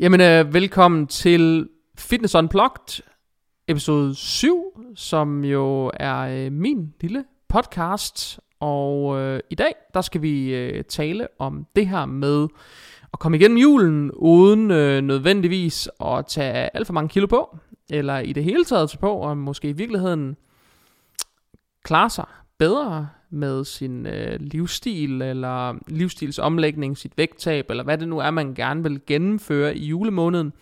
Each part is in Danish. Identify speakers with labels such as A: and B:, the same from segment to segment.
A: Jamen, øh, velkommen til Fitness Unplugged, episode 7, som jo er øh, min lille podcast. Og øh, i dag, der skal vi øh, tale om det her med at komme igennem julen, uden øh, nødvendigvis at tage alt for mange kilo på, eller i det hele taget tage på, og måske i virkeligheden klare sig bedre med sin øh, livsstil, eller livsstilsomlægning, sit vægttab, eller hvad det nu er, man gerne vil gennemføre i julemåneden.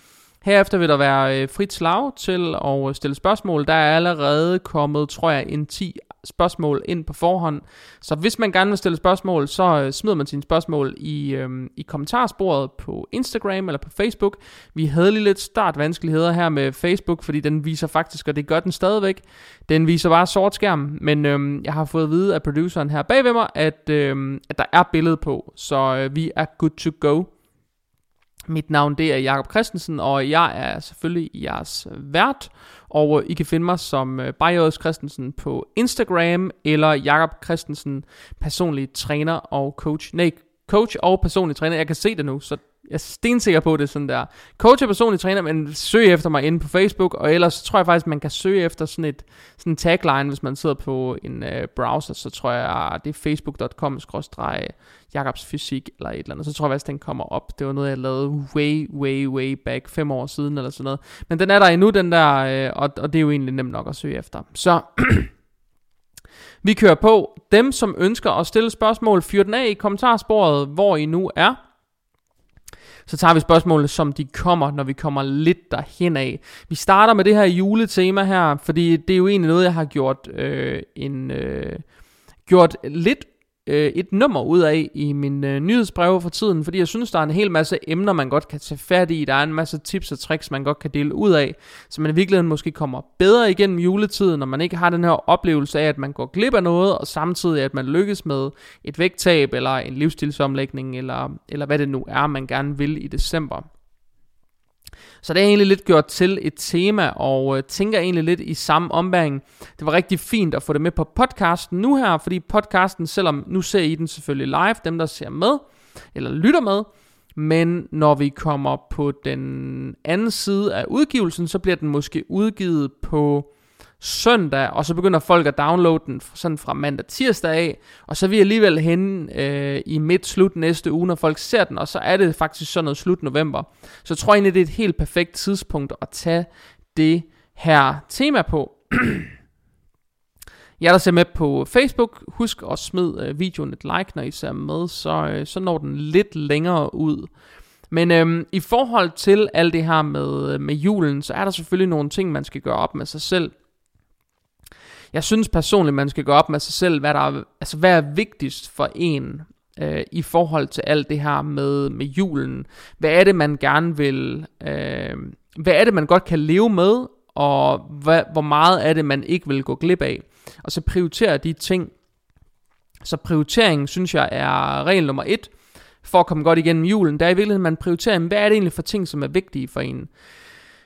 A: Herefter vil der være øh, frit slag til at øh, stille spørgsmål. Der er allerede kommet, tror jeg, en 10 spørgsmål ind på forhånd. Så hvis man gerne vil stille spørgsmål, så øh, smider man sine spørgsmål i, øh, i kommentarsporet på Instagram eller på Facebook. Vi havde lige lidt startvanskeligheder her med Facebook, fordi den viser faktisk, og det gør den stadigvæk, den viser bare sort skærm. Men øh, jeg har fået at vide af produceren her bagved mig, at, øh, at der er billede på, så øh, vi er good to go. Mit navn det er Jakob Christensen, og jeg er selvfølgelig jeres vært. Og I kan finde mig som øh, Bajos Christensen på Instagram, eller Jakob Christensen, personlig træner og coach. Nej, coach og personlig træner. Jeg kan se det nu, så jeg er stensikker på, at det er sådan der. Coach og personlig træner, men søg efter mig inde på Facebook, og ellers tror jeg faktisk, man kan søge efter sådan et sådan en tagline, hvis man sidder på en øh, browser, så tror jeg, ah, det er facebook.com Jakobs Fysik eller et eller andet. Så tror jeg faktisk, den kommer op. Det var noget, jeg lavede way, way, way back, fem år siden eller sådan noget. Men den er der endnu, den der, øh, og, og det er jo egentlig nemt nok at søge efter. Så vi kører på. Dem, som ønsker at stille spørgsmål, fyr den af i kommentarsporet, hvor I nu er. Så tager vi spørgsmålene, som de kommer, når vi kommer lidt derhen af. Vi starter med det her juletema her, fordi det er jo egentlig noget, jeg har gjort øh, en... Øh, gjort lidt øh, et nummer ud af i min øh, nyhedsbreve for tiden, fordi jeg synes, der er en hel masse emner, man godt kan tage fat i. Der er en masse tips og tricks, man godt kan dele ud af, så man i virkeligheden måske kommer bedre igennem juletiden, når man ikke har den her oplevelse af, at man går glip af noget, og samtidig at man lykkes med et vægttab, eller en livsstilsomlægning, eller, eller hvad det nu er, man gerne vil i december. Så det er egentlig lidt gjort til et tema, og øh, tænker egentlig lidt i samme ombæring. Det var rigtig fint at få det med på podcasten nu her, fordi podcasten, selvom nu ser I den selvfølgelig live, dem der ser med, eller lytter med, men når vi kommer på den anden side af udgivelsen, så bliver den måske udgivet på søndag, og så begynder folk at downloade den sådan fra mandag tirsdag af, og så er vi alligevel henne øh, i midt-slut næste uge, når folk ser den, og så er det faktisk sådan noget slut november. Så jeg tror egentlig, det er et helt perfekt tidspunkt at tage det her tema på. Jeg der ser med på Facebook, husk at smide øh, videoen et like, når I ser med, så, øh, så når den lidt længere ud. Men øhm, i forhold til alt det her med, øh, med julen, så er der selvfølgelig nogle ting, man skal gøre op med sig selv jeg synes personligt, man skal gå op med sig selv, hvad, der er, altså, hvad er vigtigst for en øh, i forhold til alt det her med, med julen. Hvad er det, man gerne vil... Øh, hvad er det, man godt kan leve med, og hvad, hvor meget er det, man ikke vil gå glip af. Og så prioritere de ting. Så prioritering, synes jeg, er regel nummer et, for at komme godt igennem julen. Der er i virkeligheden, man prioriterer, hvad er det egentlig for ting, som er vigtige for en.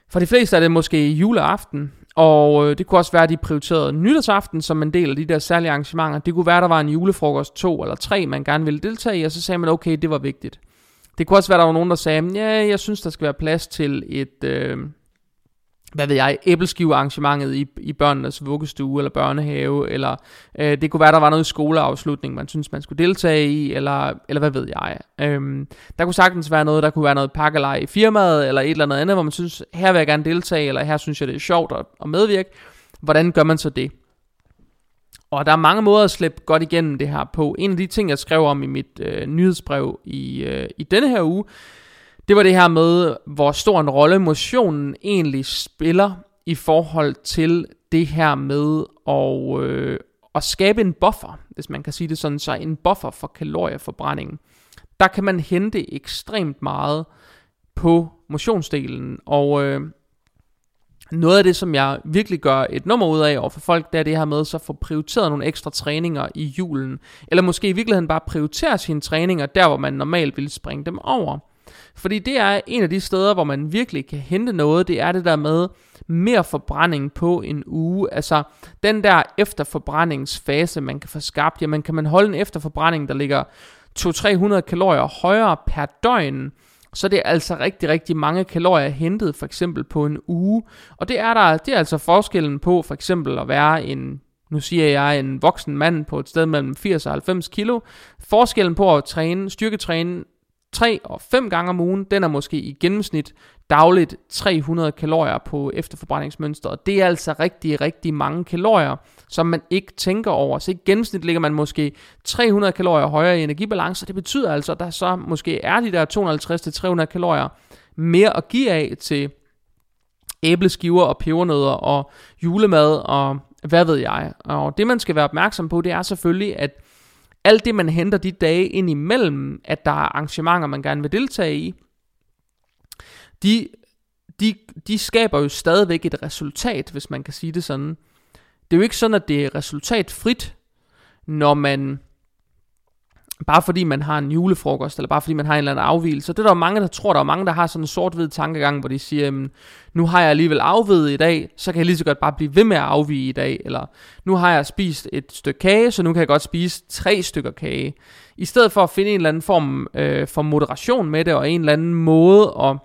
A: For de fleste er det måske juleaften, og øh, det kunne også være, at de prioriterede nytårsaften som en del af de der særlige arrangementer. Det kunne være, at der var en julefrokost to eller tre, man gerne ville deltage i, og så sagde man, okay, det var vigtigt. Det kunne også være, at der var nogen, der sagde, ja, jeg synes, der skal være plads til et, øh, hvad ved jeg, æbleskivearrangementet i, i børnenes vuggestue eller børnehave, eller øh, det kunne være, der var noget skoleafslutning, man synes, man skulle deltage i, eller, eller hvad ved jeg. Øhm, der kunne sagtens være noget, der kunne være noget pakkelej i firmaet, eller et eller andet andet, hvor man synes, her vil jeg gerne deltage, eller her synes jeg, det er sjovt at, at medvirke. Hvordan gør man så det? Og der er mange måder at slippe godt igennem det her på. En af de ting, jeg skrev om i mit øh, nyhedsbrev i, øh, i denne her uge, det var det her med, hvor stor en rolle motionen egentlig spiller i forhold til det her med at, øh, at skabe en buffer, hvis man kan sige det sådan, så en buffer for kalorieforbrændingen. Der kan man hente ekstremt meget på motionsdelen, og øh, noget af det, som jeg virkelig gør et nummer ud af over for folk, det er det her med så at få prioriteret nogle ekstra træninger i julen. Eller måske i virkeligheden bare prioritere sine træninger der, hvor man normalt ville springe dem over. Fordi det er en af de steder, hvor man virkelig kan hente noget, det er det der med mere forbrænding på en uge. Altså den der efterforbrændingsfase, man kan få skabt, jamen kan man holde en efterforbrænding, der ligger 200-300 kalorier højere per døgn, så det er altså rigtig, rigtig mange kalorier hentet for eksempel på en uge. Og det er der, det er altså forskellen på for eksempel at være en, nu siger jeg en voksen mand på et sted mellem 80 og 90 kilo. Forskellen på at træne, styrketræne 3 og 5 gange om ugen, den er måske i gennemsnit dagligt 300 kalorier på efterforbrændingsmønstret. Det er altså rigtig, rigtig mange kalorier, som man ikke tænker over. Så i gennemsnit ligger man måske 300 kalorier højere i energibalance, og det betyder altså, at der så måske er de der 250-300 kalorier mere at give af til æbleskiver og pebernødder og julemad og hvad ved jeg. Og det man skal være opmærksom på, det er selvfølgelig, at alt det man henter de dage ind imellem, at der er arrangementer, man gerne vil deltage i, de, de, de skaber jo stadigvæk et resultat, hvis man kan sige det sådan. Det er jo ikke sådan, at det er resultatfrit, når man bare fordi man har en julefrokost, eller bare fordi man har en eller anden afvielse. Det er der mange, der tror, der er mange, der har sådan en sort-hvid tankegang, hvor de siger, nu har jeg alligevel afvidet i dag, så kan jeg lige så godt bare blive ved med at afvige i dag. Eller nu har jeg spist et stykke kage, så nu kan jeg godt spise tre stykker kage. I stedet for at finde en eller anden form øh, for moderation med det, og en eller anden måde at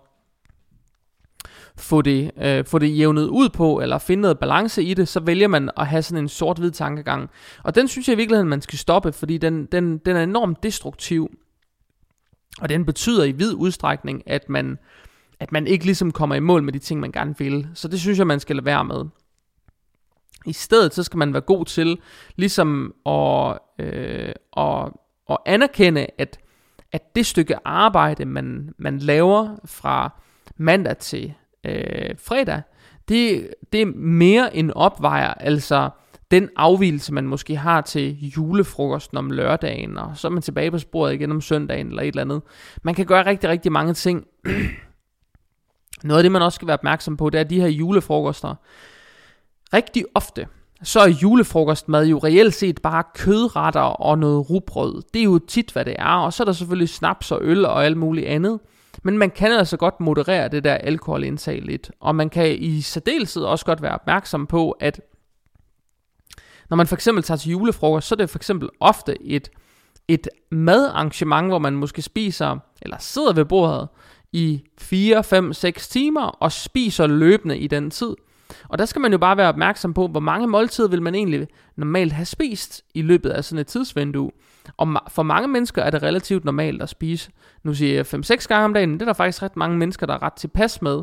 A: få det, øh, få det jævnet ud på, eller finde noget balance i det, så vælger man at have sådan en sort-hvid tankegang. Og den synes jeg i virkeligheden, man skal stoppe, fordi den, den, den er enormt destruktiv. Og den betyder i vid udstrækning, at man, at man ikke ligesom kommer i mål med de ting, man gerne vil. Så det synes jeg, man skal lade være med. I stedet så skal man være god til ligesom at, øh, at, at anerkende, at, at det stykke arbejde, man, man laver fra mandag til øh, fredag, det, det er mere end opvejer, altså den afvielse, man måske har til julefrokosten om lørdagen, og så er man tilbage på sporet igen om søndagen eller et eller andet. Man kan gøre rigtig, rigtig mange ting. Noget af det, man også skal være opmærksom på, det er de her julefrokoster. Rigtig ofte, så er julefrokostmad jo reelt set bare kødretter og noget rugbrød. Det er jo tit, hvad det er, og så er der selvfølgelig snaps og øl og alt muligt andet. Men man kan altså godt moderere det der alkoholindtag lidt. Og man kan i særdeleshed også godt være opmærksom på, at når man for eksempel tager til julefrokost, så er det for eksempel ofte et, et madarrangement, hvor man måske spiser, eller sidder ved bordet i 4, 5, 6 timer, og spiser løbende i den tid. Og der skal man jo bare være opmærksom på, hvor mange måltider vil man egentlig normalt have spist i løbet af sådan et tidsvindue. Og for mange mennesker er det relativt normalt at spise, nu siger jeg 5-6 gange om dagen, det er der faktisk ret mange mennesker, der er ret tilpas med.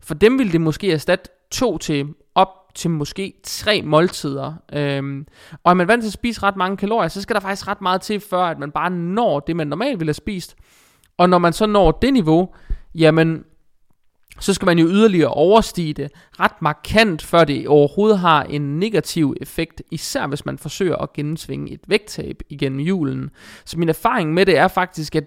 A: For dem vil det måske erstatte to til op til måske tre måltider. Øhm, og er man vant til at spise ret mange kalorier, så skal der faktisk ret meget til, før at man bare når det, man normalt ville have spist. Og når man så når det niveau, jamen så skal man jo yderligere overstige det ret markant, før det overhovedet har en negativ effekt, især hvis man forsøger at gennemsvinge et vægttab igennem julen. Så min erfaring med det er faktisk, at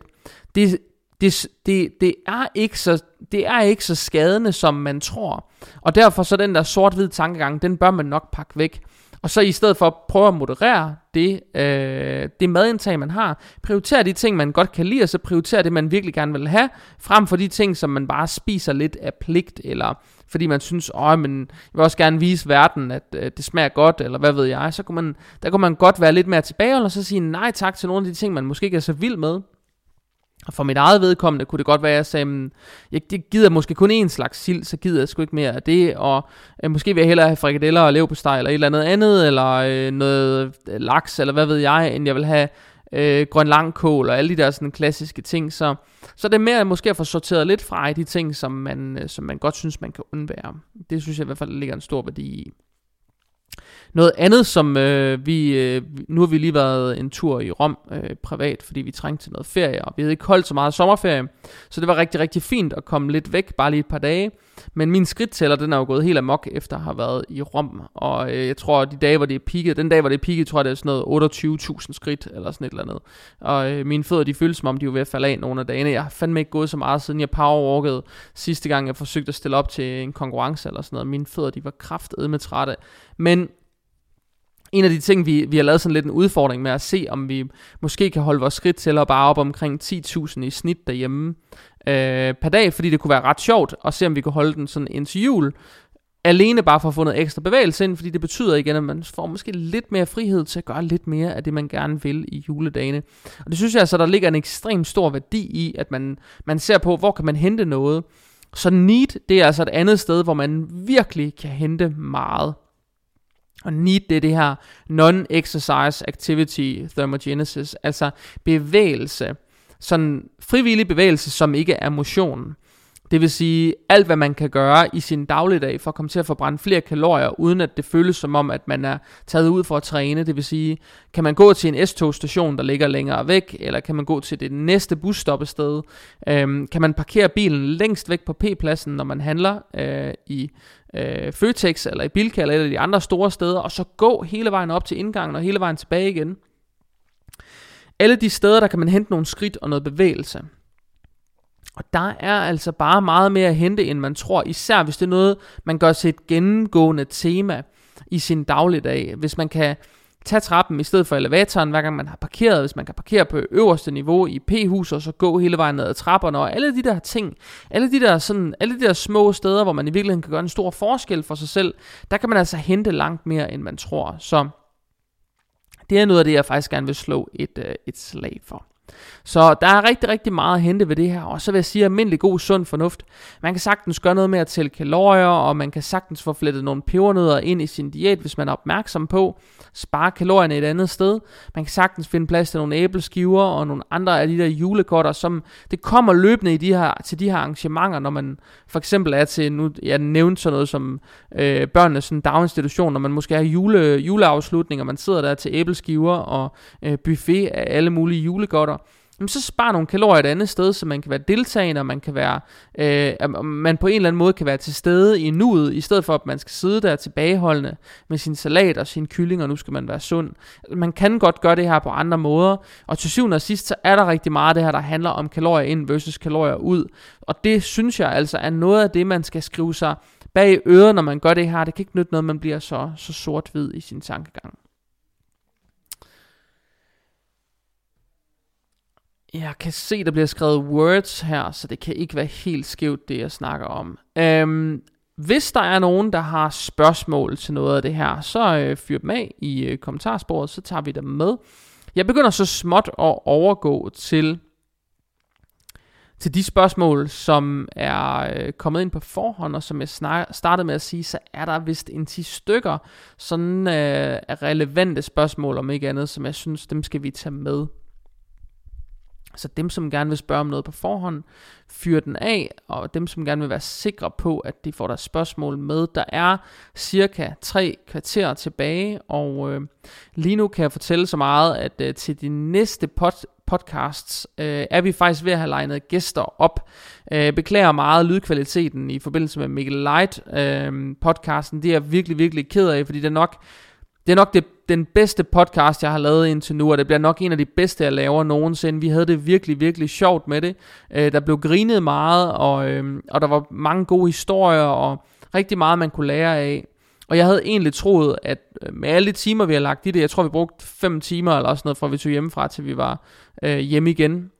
A: det, det, det, det, er ikke så, det er ikke så skadende, som man tror. Og derfor så den der sort-hvid tankegang, den bør man nok pakke væk. Og så i stedet for at prøve at moderere det, øh, det madindtag, man har, prioritere de ting, man godt kan lide, og så prioritere det, man virkelig gerne vil have, frem for de ting, som man bare spiser lidt af pligt, eller fordi man synes, åh, men jeg vil også gerne vise verden, at øh, det smager godt, eller hvad ved jeg, så kunne man, der kunne man godt være lidt mere tilbage, og så sige nej tak til nogle af de ting, man måske ikke er så vild med. Og for mit eget vedkommende kunne det godt være, at jeg sagde, jeg gider måske kun én slags sild, så gider jeg sgu ikke mere af det, og øh, måske vil jeg hellere have frikadeller og leverpostej, eller et eller andet andet, eller øh, noget øh, laks, eller hvad ved jeg, end jeg vil have øh, grøn langkål, og alle de der sådan klassiske ting, så, så det er mere måske at få sorteret lidt fra i de ting, som man, øh, som man godt synes, man kan undvære. Det synes jeg i hvert fald ligger en stor værdi i. Noget andet, som øh, vi, øh, nu har vi lige været en tur i Rom øh, privat, fordi vi trængte til noget ferie, og vi havde ikke holdt så meget sommerferie, så det var rigtig, rigtig fint at komme lidt væk, bare lige et par dage. Men min skridttæller, den er jo gået helt amok efter at have været i Rom, og øh, jeg tror, de dage, hvor det er peaked, den dag, hvor det er peaked, tror jeg, det er sådan noget 28.000 skridt, eller sådan et eller andet. Og øh, mine fødder, de føles som om, de er ved at falde af nogle af dagene. Jeg har fandme ikke gået så meget, siden jeg powerwalkede sidste gang, jeg forsøgte at stille op til en konkurrence eller sådan noget. Mine fødder, de var kraftedet med trætte. Men en af de ting, vi, vi har lavet sådan lidt en udfordring med at se, om vi måske kan holde vores skridt til at bare op omkring 10.000 i snit derhjemme øh, per dag, fordi det kunne være ret sjovt at se, om vi kunne holde den sådan indtil jul. alene bare for at få noget ekstra bevægelse ind, fordi det betyder igen, at man får måske lidt mere frihed til at gøre lidt mere af det, man gerne vil i juledagene. Og det synes jeg altså, der ligger en ekstrem stor værdi i, at man, man ser på, hvor kan man hente noget. Så need, det er altså et andet sted, hvor man virkelig kan hente meget. Og NEAT, det er det her non-exercise activity thermogenesis, altså bevægelse. Sådan frivillig bevægelse, som ikke er motion. Det vil sige, alt hvad man kan gøre i sin dagligdag for at komme til at forbrænde flere kalorier, uden at det føles som om, at man er taget ud for at træne. Det vil sige, kan man gå til en S-togstation, der ligger længere væk, eller kan man gå til det næste busstoppested? Øhm, kan man parkere bilen længst væk på P-pladsen, når man handler øh, i øh, Føtex eller i Bilka eller et af de andre store steder, og så gå hele vejen op til indgangen og hele vejen tilbage igen. Alle de steder, der kan man hente nogle skridt og noget bevægelse. Og der er altså bare meget mere at hente, end man tror, især hvis det er noget, man gør til et gennemgående tema i sin dagligdag. Hvis man kan tage trappen i stedet for elevatoren, hver gang man har parkeret, hvis man kan parkere på øverste niveau i P-hus, og så gå hele vejen ned ad trapperne, og alle de der ting, alle de der, sådan, alle de der små steder, hvor man i virkeligheden kan gøre en stor forskel for sig selv, der kan man altså hente langt mere, end man tror. Så det er noget af det, jeg faktisk gerne vil slå et, øh, et slag for. Så der er rigtig, rigtig meget at hente ved det her. Og så vil jeg sige, almindelig god sund fornuft. Man kan sagtens gøre noget med at tælle kalorier, og man kan sagtens få flettet nogle pebernødder ind i sin diæt, hvis man er opmærksom på. Spare kalorierne et andet sted. Man kan sagtens finde plads til nogle æbleskiver og nogle andre af de der julegodter, som det kommer løbende i de her, til de her arrangementer, når man for eksempel er til, nu jeg nævnte sådan noget som øh, børnenes sådan daginstitution, når man måske har jule, juleafslutning, og man sidder der til æbleskiver og øh, buffet af alle mulige julegodter jamen så spar nogle kalorier et andet sted, så man kan være deltagende, og man kan være, øh, man på en eller anden måde kan være til stede i nuet, i stedet for at man skal sidde der tilbageholdende med sin salat og sin kylling, og nu skal man være sund. Man kan godt gøre det her på andre måder, og til syvende og sidst, så er der rigtig meget af det her, der handler om kalorier ind versus kalorier ud, og det synes jeg altså er noget af det, man skal skrive sig bag øret, når man gør det her. Det kan ikke nytte noget, man bliver så, så sort-hvid i sin tankegang. Jeg kan se, der bliver skrevet words her, så det kan ikke være helt skævt, det jeg snakker om. Øhm, hvis der er nogen, der har spørgsmål til noget af det her, så øh, fyr dem af i øh, kommentarsporet, så tager vi dem med. Jeg begynder så småt at overgå til til de spørgsmål, som er øh, kommet ind på forhånd, og som jeg snak, startede med at sige, så er der vist en 10 stykker sådan øh, relevante spørgsmål, om ikke andet, som jeg synes, dem skal vi tage med. Så dem, som gerne vil spørge om noget på forhånd, fyr den af, og dem, som gerne vil være sikre på, at de får deres spørgsmål med, der er cirka tre kvarter tilbage, og øh, lige nu kan jeg fortælle så meget, at øh, til de næste pod- podcasts øh, er vi faktisk ved at have legnet gæster op. Øh, beklager meget lydkvaliteten i forbindelse med Mikkel Light øh, podcasten, det er jeg virkelig, virkelig ked af, fordi det er nok det er nok det, den bedste podcast, jeg har lavet indtil nu, og det bliver nok en af de bedste, jeg laver nogensinde. Vi havde det virkelig, virkelig sjovt med det. Øh, der blev grinet meget, og, øh, og der var mange gode historier, og rigtig meget, man kunne lære af. Og jeg havde egentlig troet, at øh, med alle de timer, vi har lagt i det, jeg tror, vi brugte 5 timer eller sådan noget, fra vi tog hjemmefra, til vi var øh, hjemme igen.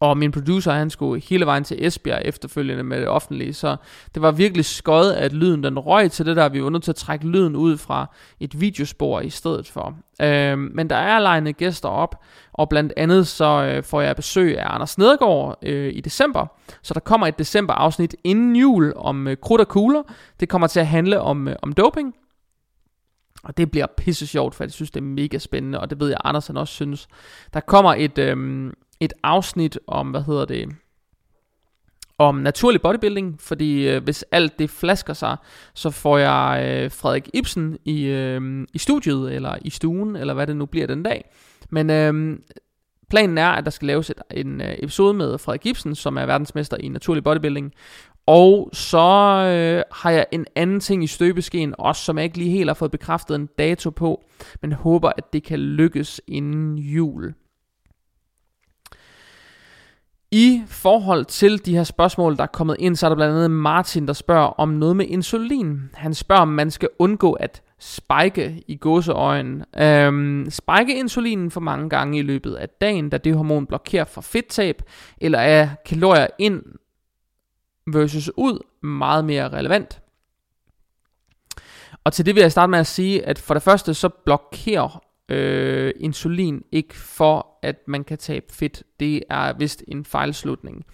A: Og min producer, han skulle hele vejen til Esbjerg efterfølgende med det offentlige, så det var virkelig skød, at lyden den røg til det der. Vi var nødt til at trække lyden ud fra et videospor i stedet for. Øhm, men der er legnet gæster op, og blandt andet så øh, får jeg besøg af Anders Nedergaard øh, i december. Så der kommer et december afsnit inden jul om øh, krudt og kugler. Det kommer til at handle om, øh, om doping. Og det bliver pisse sjovt, for jeg synes, det er mega spændende, og det ved jeg, Anders han også synes. Der kommer et, øhm, et afsnit om, hvad hedder det, om naturlig bodybuilding, fordi øh, hvis alt det flasker sig, så får jeg øh, Frederik Ibsen i, øh, i studiet, eller i stuen, eller hvad det nu bliver den dag. Men øh, planen er, at der skal laves et, en øh, episode med Frederik Ibsen, som er verdensmester i naturlig bodybuilding, og så øh, har jeg en anden ting i støbeskeen, også som jeg ikke lige helt har fået bekræftet en dato på, men håber, at det kan lykkes inden jul. I forhold til de her spørgsmål, der er kommet ind, så er der blandt andet Martin, der spørger om noget med insulin. Han spørger, om man skal undgå at spike i gåseøjen. Øhm, spike insulinen for mange gange i løbet af dagen, da det hormon blokerer for fedttab, eller er kalorier ind versus ud meget mere relevant. Og til det vil jeg starte med at sige, at for det første så blokerer øh, insulin ikke for, at man kan tabe fedt. Det er vist en fejlslutning.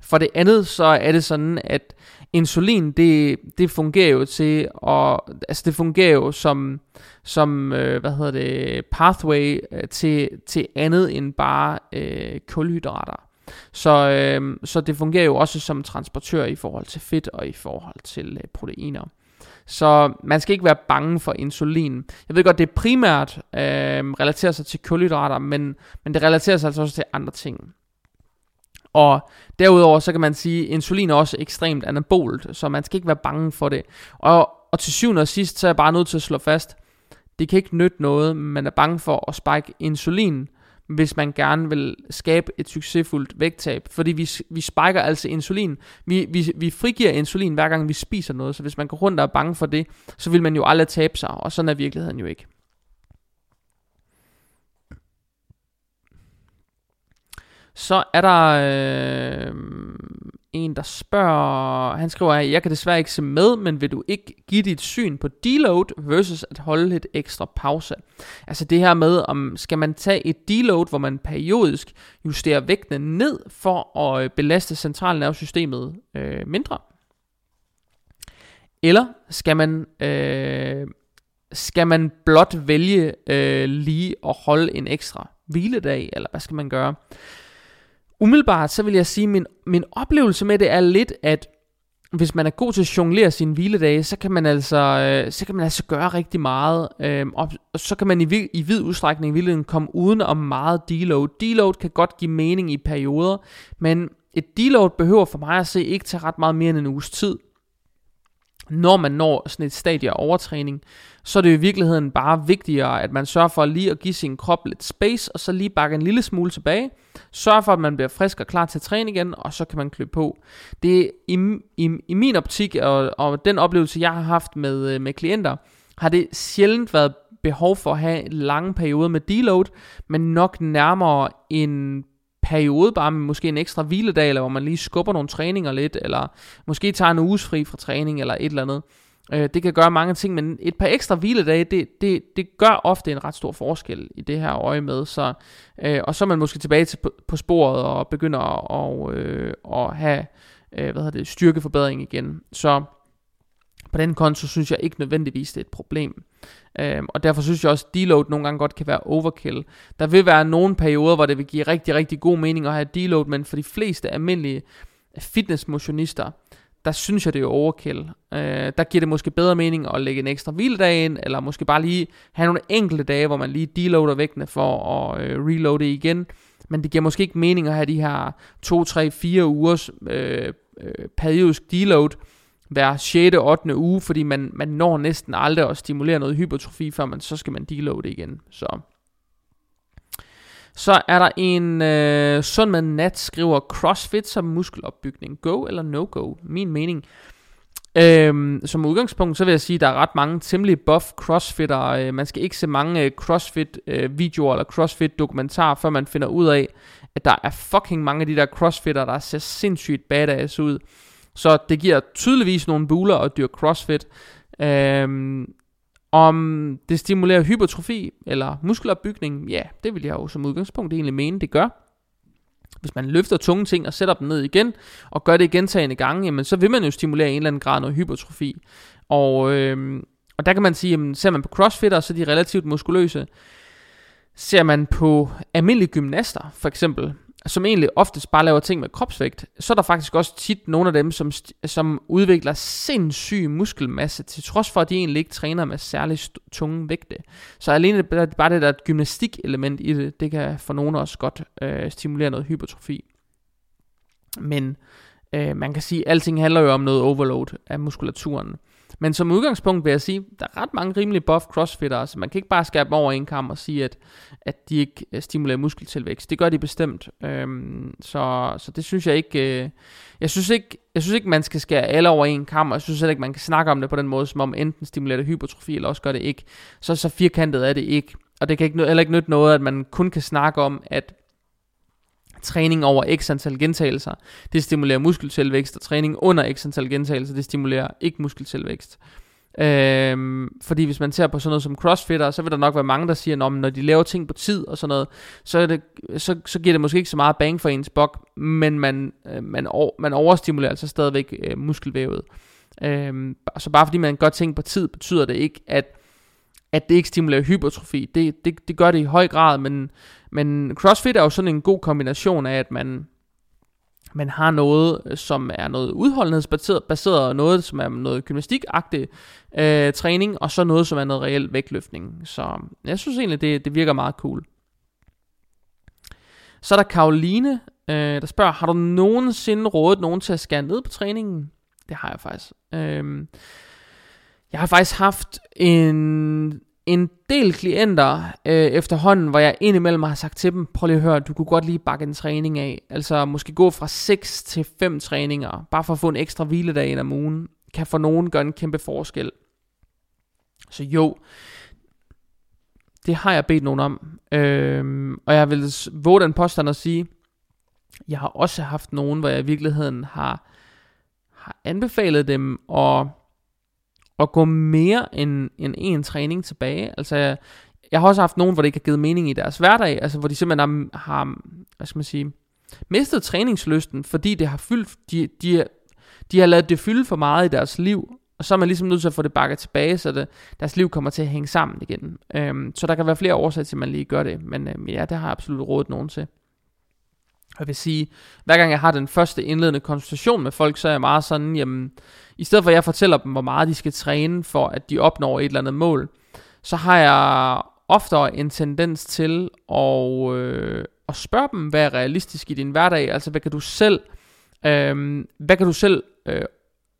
A: For det andet så er det sådan, at insulin, det, det fungerer jo til, og, altså det fungerer jo som, som øh, hvad hedder det, pathway øh, til, til andet end bare øh, kulhydrater. Så, øh, så det fungerer jo også som transportør i forhold til fedt og i forhold til øh, proteiner. Så man skal ikke være bange for insulin. Jeg ved godt, det primært øh, relaterer sig til kulhydrater, men, men det relaterer sig altså også til andre ting. Og derudover så kan man sige, at insulin er også ekstremt anabolt, så man skal ikke være bange for det. Og, og til syvende og sidst, så er jeg bare nødt til at slå fast, det kan ikke nytte noget, man er bange for at spike insulin, hvis man gerne vil skabe et succesfuldt vægttab. Fordi vi, vi spiker altså insulin. Vi, vi, vi frigiver insulin hver gang vi spiser noget, så hvis man går rundt og er bange for det, så vil man jo aldrig tabe sig, og sådan er virkeligheden jo ikke. Så er der øh, en, der spørger, han skriver, at jeg kan desværre ikke se med, men vil du ikke give dit syn på deload versus at holde et ekstra pause? Altså det her med, om skal man tage et deload, hvor man periodisk justerer vægtene ned for at øh, belaste centralnervesystemet øh, mindre? Eller skal man, øh, skal man blot vælge øh, lige at holde en ekstra hviledag, eller hvad skal man gøre? Umiddelbart så vil jeg sige, at min, min oplevelse med det er lidt, at hvis man er god til at jonglere sine hviledage, så kan man altså, øh, så kan man altså gøre rigtig meget, øh, og, og så kan man i, i vid udstrækning i virkeligheden komme uden om meget deload. Deload kan godt give mening i perioder, men et deload behøver for mig at se ikke tage ret meget mere end en uges tid. Når man når sådan et stadie af overtræning, så er det i virkeligheden bare vigtigere, at man sørger for lige at give sin krop lidt space, og så lige bakke en lille smule tilbage. Sørg for, at man bliver frisk og klar til at træne igen, og så kan man klø på. Det er i, i, i min optik, og, og den oplevelse, jeg har haft med, øh, med klienter, har det sjældent været behov for at have lange perioder med deload, men nok nærmere en periode, bare med måske en ekstra hviledag, eller hvor man lige skubber nogle træninger lidt, eller måske tager en uges fri fra træning, eller et eller andet. Øh, det kan gøre mange ting, men et par ekstra hviledage, det, det, det gør ofte en ret stor forskel i det her øje med. Så, øh, og så er man måske tilbage til, på, på sporet og begynder at, øh, at have øh, hvad hedder det, styrkeforbedring igen. Så på den konto synes jeg ikke nødvendigvis, det er et problem. Øhm, og derfor synes jeg også, at deload nogle gange godt kan være overkill. Der vil være nogle perioder, hvor det vil give rigtig, rigtig god mening at have deload, men for de fleste almindelige fitnessmotionister, der synes jeg, det er overkill. Øh, der giver det måske bedre mening at lægge en ekstra hviledag ind, eller måske bare lige have nogle enkelte dage, hvor man lige deloader vægtene for at øh, reloade igen. Men det giver måske ikke mening at have de her 2, 3, 4 ugers øh, øh, periodisk deload hver 6. og 8. uge, fordi man, man når næsten aldrig at stimulere noget hypertrofi, før man så skal man deloade igen. Så så er der en øh, sund med nat skriver CrossFit som muskelopbygning. Go eller no go? Min mening. Øhm, som udgangspunkt, så vil jeg sige, at der er ret mange temmelig buff crossfitter. Øh, man skal ikke se mange øh, crossfit øh, videoer eller crossfit dokumentarer, før man finder ud af, at der er fucking mange af de der crossfitter, der ser sindssygt badass ud. Så det giver tydeligvis nogle buler at dyrke crossfit. Øhm, om det stimulerer hypertrofi eller muskelopbygning, ja, det vil jeg jo som udgangspunkt egentlig mene, det gør. Hvis man løfter tunge ting og sætter dem ned igen, og gør det gentagende gange, jamen så vil man jo stimulere en eller anden grad noget hypertrofi. Og, øhm, og der kan man sige, jamen, ser man på crossfitter, så er de relativt muskuløse. Ser man på almindelige gymnaster, for eksempel, som egentlig oftest bare laver ting med kropsvægt, så er der faktisk også tit nogle af dem, som, som udvikler sindssyg muskelmasse, til trods for, at de egentlig ikke træner med særlig tunge vægte. Så alene bare det der gymnastikelement i det, det kan for nogle også godt øh, stimulere noget hypertrofi. Men øh, man kan sige, at alting handler jo om noget overload af muskulaturen. Men som udgangspunkt vil jeg sige, der er ret mange rimelig buff crossfitter, så man kan ikke bare skære dem over en kamp og sige, at, at de ikke øh, stimulerer muskeltilvækst. Det gør de bestemt. Øhm, så, så det synes jeg ikke... Øh, jeg synes ikke, jeg synes ikke, man skal skære alle over en kamp, og jeg synes heller ikke, man kan snakke om det på den måde, som om enten stimulerer det hypertrofi, eller også gør det ikke. Så, så firkantet er det ikke. Og det kan ikke, heller ikke nytte noget, at man kun kan snakke om, at træning over x antal gentagelser, det stimulerer muskeltilvækst, og træning under x antal gentagelser, det stimulerer ikke muskeltilvækst. Øhm, fordi hvis man ser på sådan noget som crossfitter, så vil der nok være mange, der siger, at når de laver ting på tid og sådan noget, så, er det, så, så giver det måske ikke så meget bang for ens bok, men man, øh, man, over, man overstimulerer altså stadigvæk øh, muskelvævet. Øhm, så bare fordi man gør ting på tid, betyder det ikke, at, at det ikke stimulerer hypertrofi. Det, det, det gør det i høj grad, men, men CrossFit er jo sådan en god kombination af, at man, man har noget, øh, som er noget udholdenhedsbaseret, baseret, noget, som er noget gymnastikagtig øh, træning, og så noget, som er noget reelt vægtløftning. Så øh, jeg synes egentlig, det, det virker meget cool. Så er der Karoline, øh, der spørger, har du nogensinde rådet nogen til at skære ned på træningen? Det har jeg faktisk. Øh, jeg har faktisk haft en en del klienter øh, efterhånden, hvor jeg indimellem har sagt til dem, prøv lige at høre, du kunne godt lige bakke en træning af. Altså måske gå fra 6 til 5 træninger, bare for at få en ekstra hviledag ind om ugen, kan for nogen gøre en kæmpe forskel. Så jo, det har jeg bedt nogen om. Øh, og jeg vil våge den påstand at sige, jeg har også haft nogen, hvor jeg i virkeligheden har, har anbefalet dem at at gå mere end, end en træning tilbage. Altså, jeg, jeg har også haft nogen, hvor det ikke har givet mening i deres hverdag, altså hvor de simpelthen har, har hvad skal man sige, mistet træningslysten, fordi det har fyldt, de, de, de har lavet det fylde for meget i deres liv, og så er man ligesom nødt til at få det bakket tilbage, så det, deres liv kommer til at hænge sammen igen. Øhm, så der kan være flere årsager til, at man lige gør det, men øhm, ja, det har jeg absolut rådet nogen til. Jeg vil sige, hver gang jeg har den første indledende konsultation med folk, så er jeg meget sådan, jamen, i stedet for at jeg fortæller dem, hvor meget de skal træne, for at de opnår et eller andet mål, så har jeg oftere en tendens til at, øh, at spørge dem, hvad er realistisk i din hverdag, altså hvad kan du selv, øh, hvad kan du selv øh,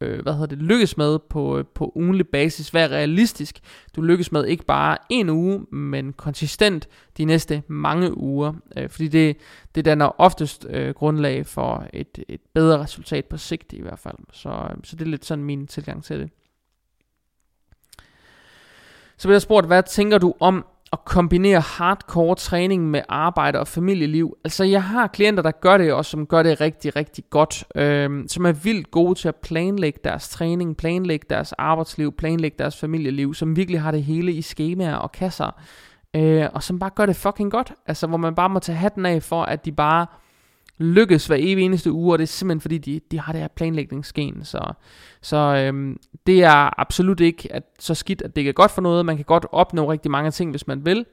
A: øh, hvad hedder det, lykkes med på, øh, på ugenlig basis, hvad er realistisk, du lykkes med ikke bare en uge, men konsistent de næste mange uger, øh, fordi det, det danner oftest øh, grundlag for et, et bedre resultat på sigt i hvert fald, så, øh, så det er lidt sådan min tilgang til det. Så bliver jeg spurgt, hvad tænker du om at kombinere hardcore træning med arbejde og familieliv. Altså jeg har klienter, der gør det, og som gør det rigtig, rigtig godt. Øh, som er vildt gode til at planlægge deres træning, planlægge deres arbejdsliv, planlægge deres familieliv, som virkelig har det hele i skemaer og kasser. Øh, og som bare gør det fucking godt. Altså hvor man bare må tage hatten af for, at de bare lykkes hver evig eneste uge, og det er simpelthen fordi, de, de har det her planlægningsgen. Så, så øhm, det er absolut ikke at, så skidt, at det er godt for noget. Man kan godt opnå rigtig mange ting, hvis man vil.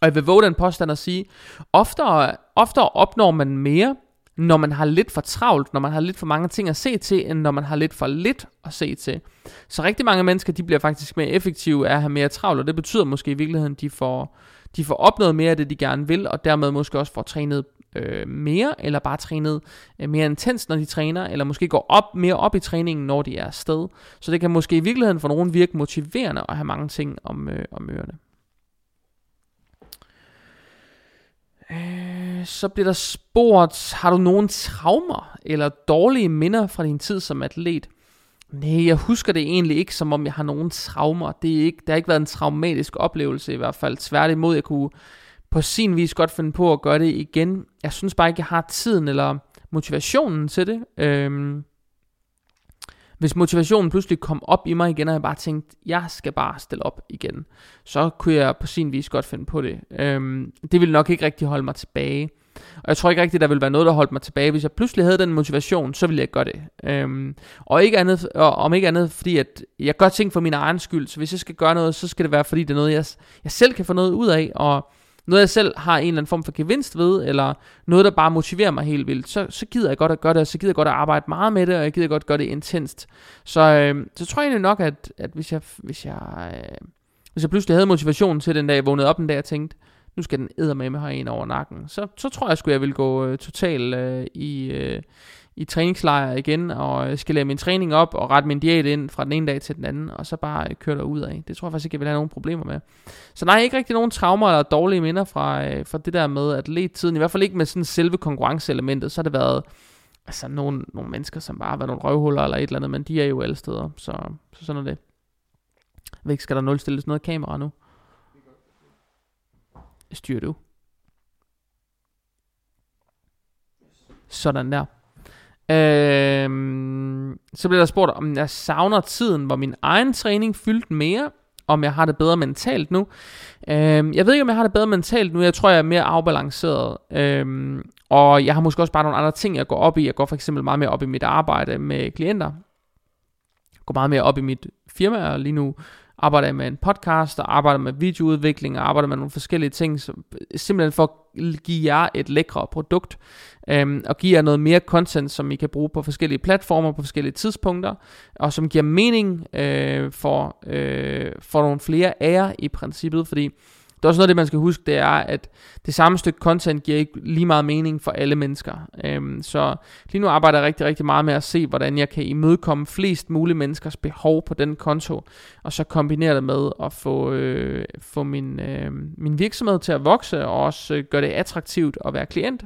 A: Og jeg vil våge den påstand at sige, oftere, oftere opnår man mere, når man har lidt for travlt, når man har lidt for mange ting at se til, end når man har lidt for lidt at se til. Så rigtig mange mennesker, de bliver faktisk mere effektive af at have mere travlt, og det betyder måske i virkeligheden, de får, de får opnået mere af det, de gerne vil, og dermed måske også får trænet øh, mere, eller bare trænet øh, mere intens, når de træner, eller måske går op mere op i træningen, når de er afsted. Så det kan måske i virkeligheden for nogen virke motiverende at have mange ting om, øh, om ørerne. Øh, så bliver der spurgt, har du nogen traumer eller dårlige minder fra din tid som atlet? Nej, jeg husker det egentlig ikke, som om jeg har nogen traumer. Det, er ikke, det har ikke været en traumatisk oplevelse i hvert fald. Tværtimod, jeg kunne på sin vis godt finde på at gøre det igen. Jeg synes bare ikke, jeg har tiden eller motivationen til det. Øhm, hvis motivationen pludselig kom op i mig igen, og jeg bare tænkte, jeg skal bare stille op igen, så kunne jeg på sin vis godt finde på det. Øhm, det ville nok ikke rigtig holde mig tilbage. Og jeg tror ikke rigtigt, der ville være noget, der holdt mig tilbage. Hvis jeg pludselig havde den motivation, så ville jeg gøre det. Øhm, og, ikke andet, og om ikke andet, fordi at jeg gør ting for min egen skyld. Så hvis jeg skal gøre noget, så skal det være, fordi det er noget, jeg, jeg selv kan få noget ud af. Og noget jeg selv har en eller anden form for gevinst ved, eller noget der bare motiverer mig helt vildt, så, så gider jeg godt at gøre det, og så gider jeg godt at arbejde meget med det, og jeg gider godt at gøre det intenst. Så, øh, så tror jeg egentlig nok, at, at hvis jeg, hvis jeg, øh, hvis jeg pludselig havde motivationen til den dag, jeg vågnede op den dag og tænkte, nu skal den med mig have en over nakken, så, så tror jeg sgu, jeg vil gå øh, totalt øh, i, øh, i træningslejr igen, og øh, skal lave min træning op, og rette min diæt ind fra den ene dag til den anden, og så bare øh, køre der ud af. Det tror jeg faktisk ikke, jeg vil have nogen problemer med. Så nej, ikke rigtig nogen traumer eller dårlige minder fra, øh, fra det der med atlettiden, i hvert fald ikke med sådan selve konkurrenceelementet, så har det været altså nogle, nogle mennesker, som bare har været nogle røvhuller eller et eller andet, men de er jo alle steder, så, så sådan er det. Jeg ved ikke, skal der nulstilles noget kamera nu? Styrer du? Sådan der. Øhm, så bliver der spurgt, om jeg savner tiden, hvor min egen træning fyldte mere, om jeg har det bedre mentalt nu. Øh, jeg ved ikke, om jeg har det bedre mentalt nu. Jeg tror, jeg er mere afbalanceret. Øh, og jeg har måske også bare nogle andre ting, jeg går op i. Jeg går for eksempel meget mere op i mit arbejde med klienter. Jeg går meget mere op i mit firma, og lige nu arbejder jeg med en podcast, og arbejder med videoudvikling, og arbejder med nogle forskellige ting, som, simpelthen for at give jer et lækre produkt, øhm, og give jer noget mere content, som I kan bruge på forskellige platformer, på forskellige tidspunkter, og som giver mening øh, for, øh, for nogle flere af jer i princippet, fordi det er også noget af det, man skal huske, det er, at det samme stykke content giver ikke lige meget mening for alle mennesker. Øhm, så lige nu arbejder jeg rigtig, rigtig meget med at se, hvordan jeg kan imødekomme flest mulige menneskers behov på den konto, og så kombinere det med at få, øh, få min, øh, min virksomhed til at vokse, og også øh, gøre det attraktivt at være klient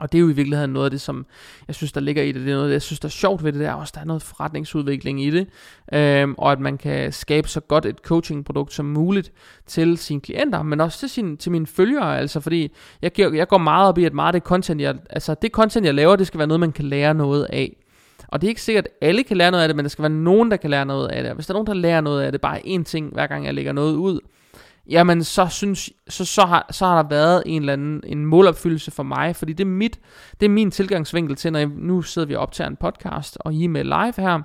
A: og det er jo i virkeligheden noget af det, som jeg synes, der ligger i det. Det er noget, jeg synes, der er sjovt ved det, der også, der er noget forretningsudvikling i det. Øhm, og at man kan skabe så godt et coachingprodukt som muligt til sine klienter, men også til, sin, til mine følgere. Altså, fordi jeg, jeg går meget op i, at meget af det content, jeg, altså det content, jeg laver, det skal være noget, man kan lære noget af. Og det er ikke sikkert, at alle kan lære noget af det, men der skal være nogen, der kan lære noget af det. Og hvis der er nogen, der lærer noget af det, bare én ting, hver gang jeg lægger noget ud, jamen så synes så, så, har, så har der været en eller anden en målopfyldelse for mig, fordi det er mit det er min tilgangsvinkel til når jeg, nu sidder vi og optager en podcast og I er med live her.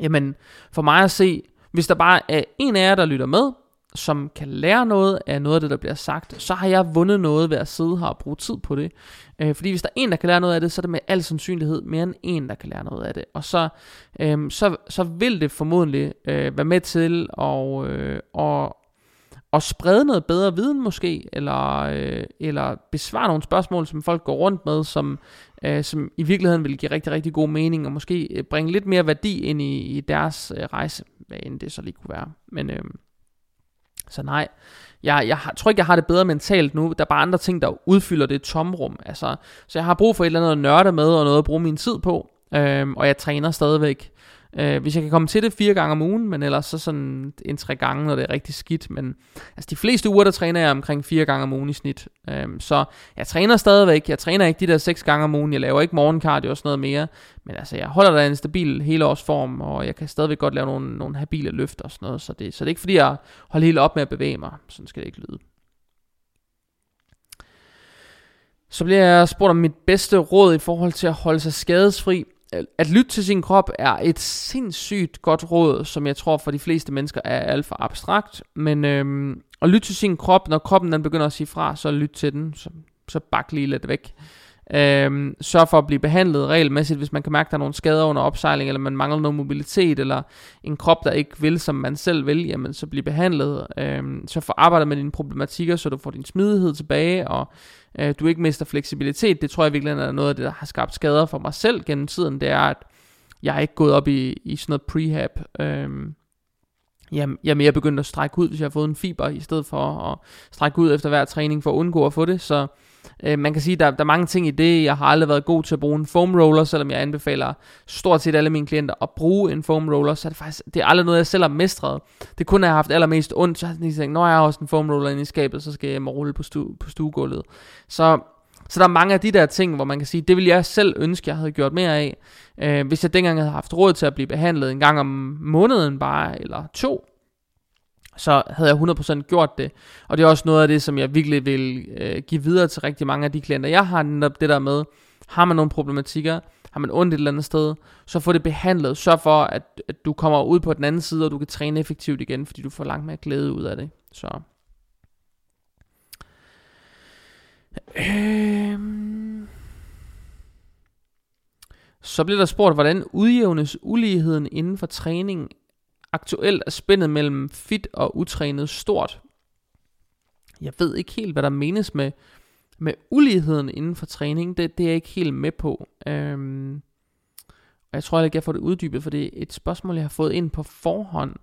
A: Jamen for mig at se, hvis der bare er en af jer der lytter med, som kan lære noget af noget af det der bliver sagt, så har jeg vundet noget ved at sidde her og bruge tid på det. Øh, fordi hvis der er en der kan lære noget af det, så er det med al sandsynlighed mere end en der kan lære noget af det. Og så øh, så, så vil det formodentlig øh, være med til at, øh, og, og sprede noget bedre viden måske, eller, øh, eller besvare nogle spørgsmål, som folk går rundt med, som, øh, som i virkeligheden vil give rigtig, rigtig god mening, og måske øh, bringe lidt mere værdi ind i, i deres øh, rejse, hvad end det så lige kunne være. Men øh, så nej, jeg, jeg har, tror ikke, jeg har det bedre mentalt nu. Der er bare andre ting, der udfylder det tomrum. Altså, så jeg har brug for et eller andet at nørde med, og noget at bruge min tid på. Øh, og jeg træner stadigvæk. Øh, hvis jeg kan komme til det fire gange om ugen, men ellers så sådan en tre gange, når det er rigtig skidt. Men altså de fleste uger, der træner jeg omkring fire gange om ugen i snit. Øh, så jeg træner stadigvæk. Jeg træner ikke de der seks gange om ugen. Jeg laver ikke morgenkardio og sådan noget mere. Men altså jeg holder da en stabil helårsform, og jeg kan stadigvæk godt lave nogle, nogle habile løft og sådan noget. Så det, så det er ikke fordi, jeg holder helt op med at bevæge mig. Sådan skal det ikke lyde. Så bliver jeg spurgt om mit bedste råd i forhold til at holde sig skadesfri at lytte til sin krop er et sindssygt godt råd, som jeg tror for de fleste mennesker er alt for abstrakt. Men øhm, at lytte til sin krop, når kroppen den begynder at sige fra, så lyt til den, så, så bak lige lidt væk. Øhm, sørg for at blive behandlet regelmæssigt, hvis man kan mærke, at der er nogle skader under opsejling, eller man mangler noget mobilitet, eller en krop, der ikke vil, som man selv vil, jamen så bliv behandlet. Øhm, så få arbejdet med dine problematikker, så du får din smidighed tilbage, og øh, du ikke mister fleksibilitet. Det tror jeg virkelig er noget af det, der har skabt skader for mig selv gennem tiden. Det er, at jeg er ikke gået op i, i sådan noget prehab. Øhm, jeg, jeg er mere begyndt at strække ud, hvis jeg har fået en fiber, i stedet for at strække ud efter hver træning, for at undgå at få det. Så øh, man kan sige, der, der er mange ting i det. Jeg har aldrig været god til at bruge en foam roller, selvom jeg anbefaler stort set alle mine klienter at bruge en foam roller, så er det faktisk, det er aldrig noget, jeg selv har mestret. Det kunne jeg have haft allermest ondt, så har jeg tænkt, når jeg har også en foam roller inde i skabet, så skal jeg rulle på, stu, på stuegulvet. Så så der er mange af de der ting, hvor man kan sige, det ville jeg selv ønske, jeg havde gjort mere af. Øh, hvis jeg dengang havde haft råd til at blive behandlet en gang om måneden bare, eller to, så havde jeg 100% gjort det. Og det er også noget af det, som jeg virkelig vil øh, give videre til rigtig mange af de klienter. Jeg har netop det der med, har man nogle problematikker, har man ondt et eller andet sted, så få det behandlet. Sørg for, at, at du kommer ud på den anden side, og du kan træne effektivt igen, fordi du får langt mere glæde ud af det. Så. Øhm. Så bliver der spurgt, hvordan udjævnes uligheden inden for træning Aktuelt er spændet mellem fit og utrænet stort. Jeg ved ikke helt, hvad der menes med, med uligheden inden for træning. Det, det er jeg ikke helt med på. Øhm, og jeg tror ikke, jeg får det uddybet, for det er et spørgsmål, jeg har fået ind på forhånd.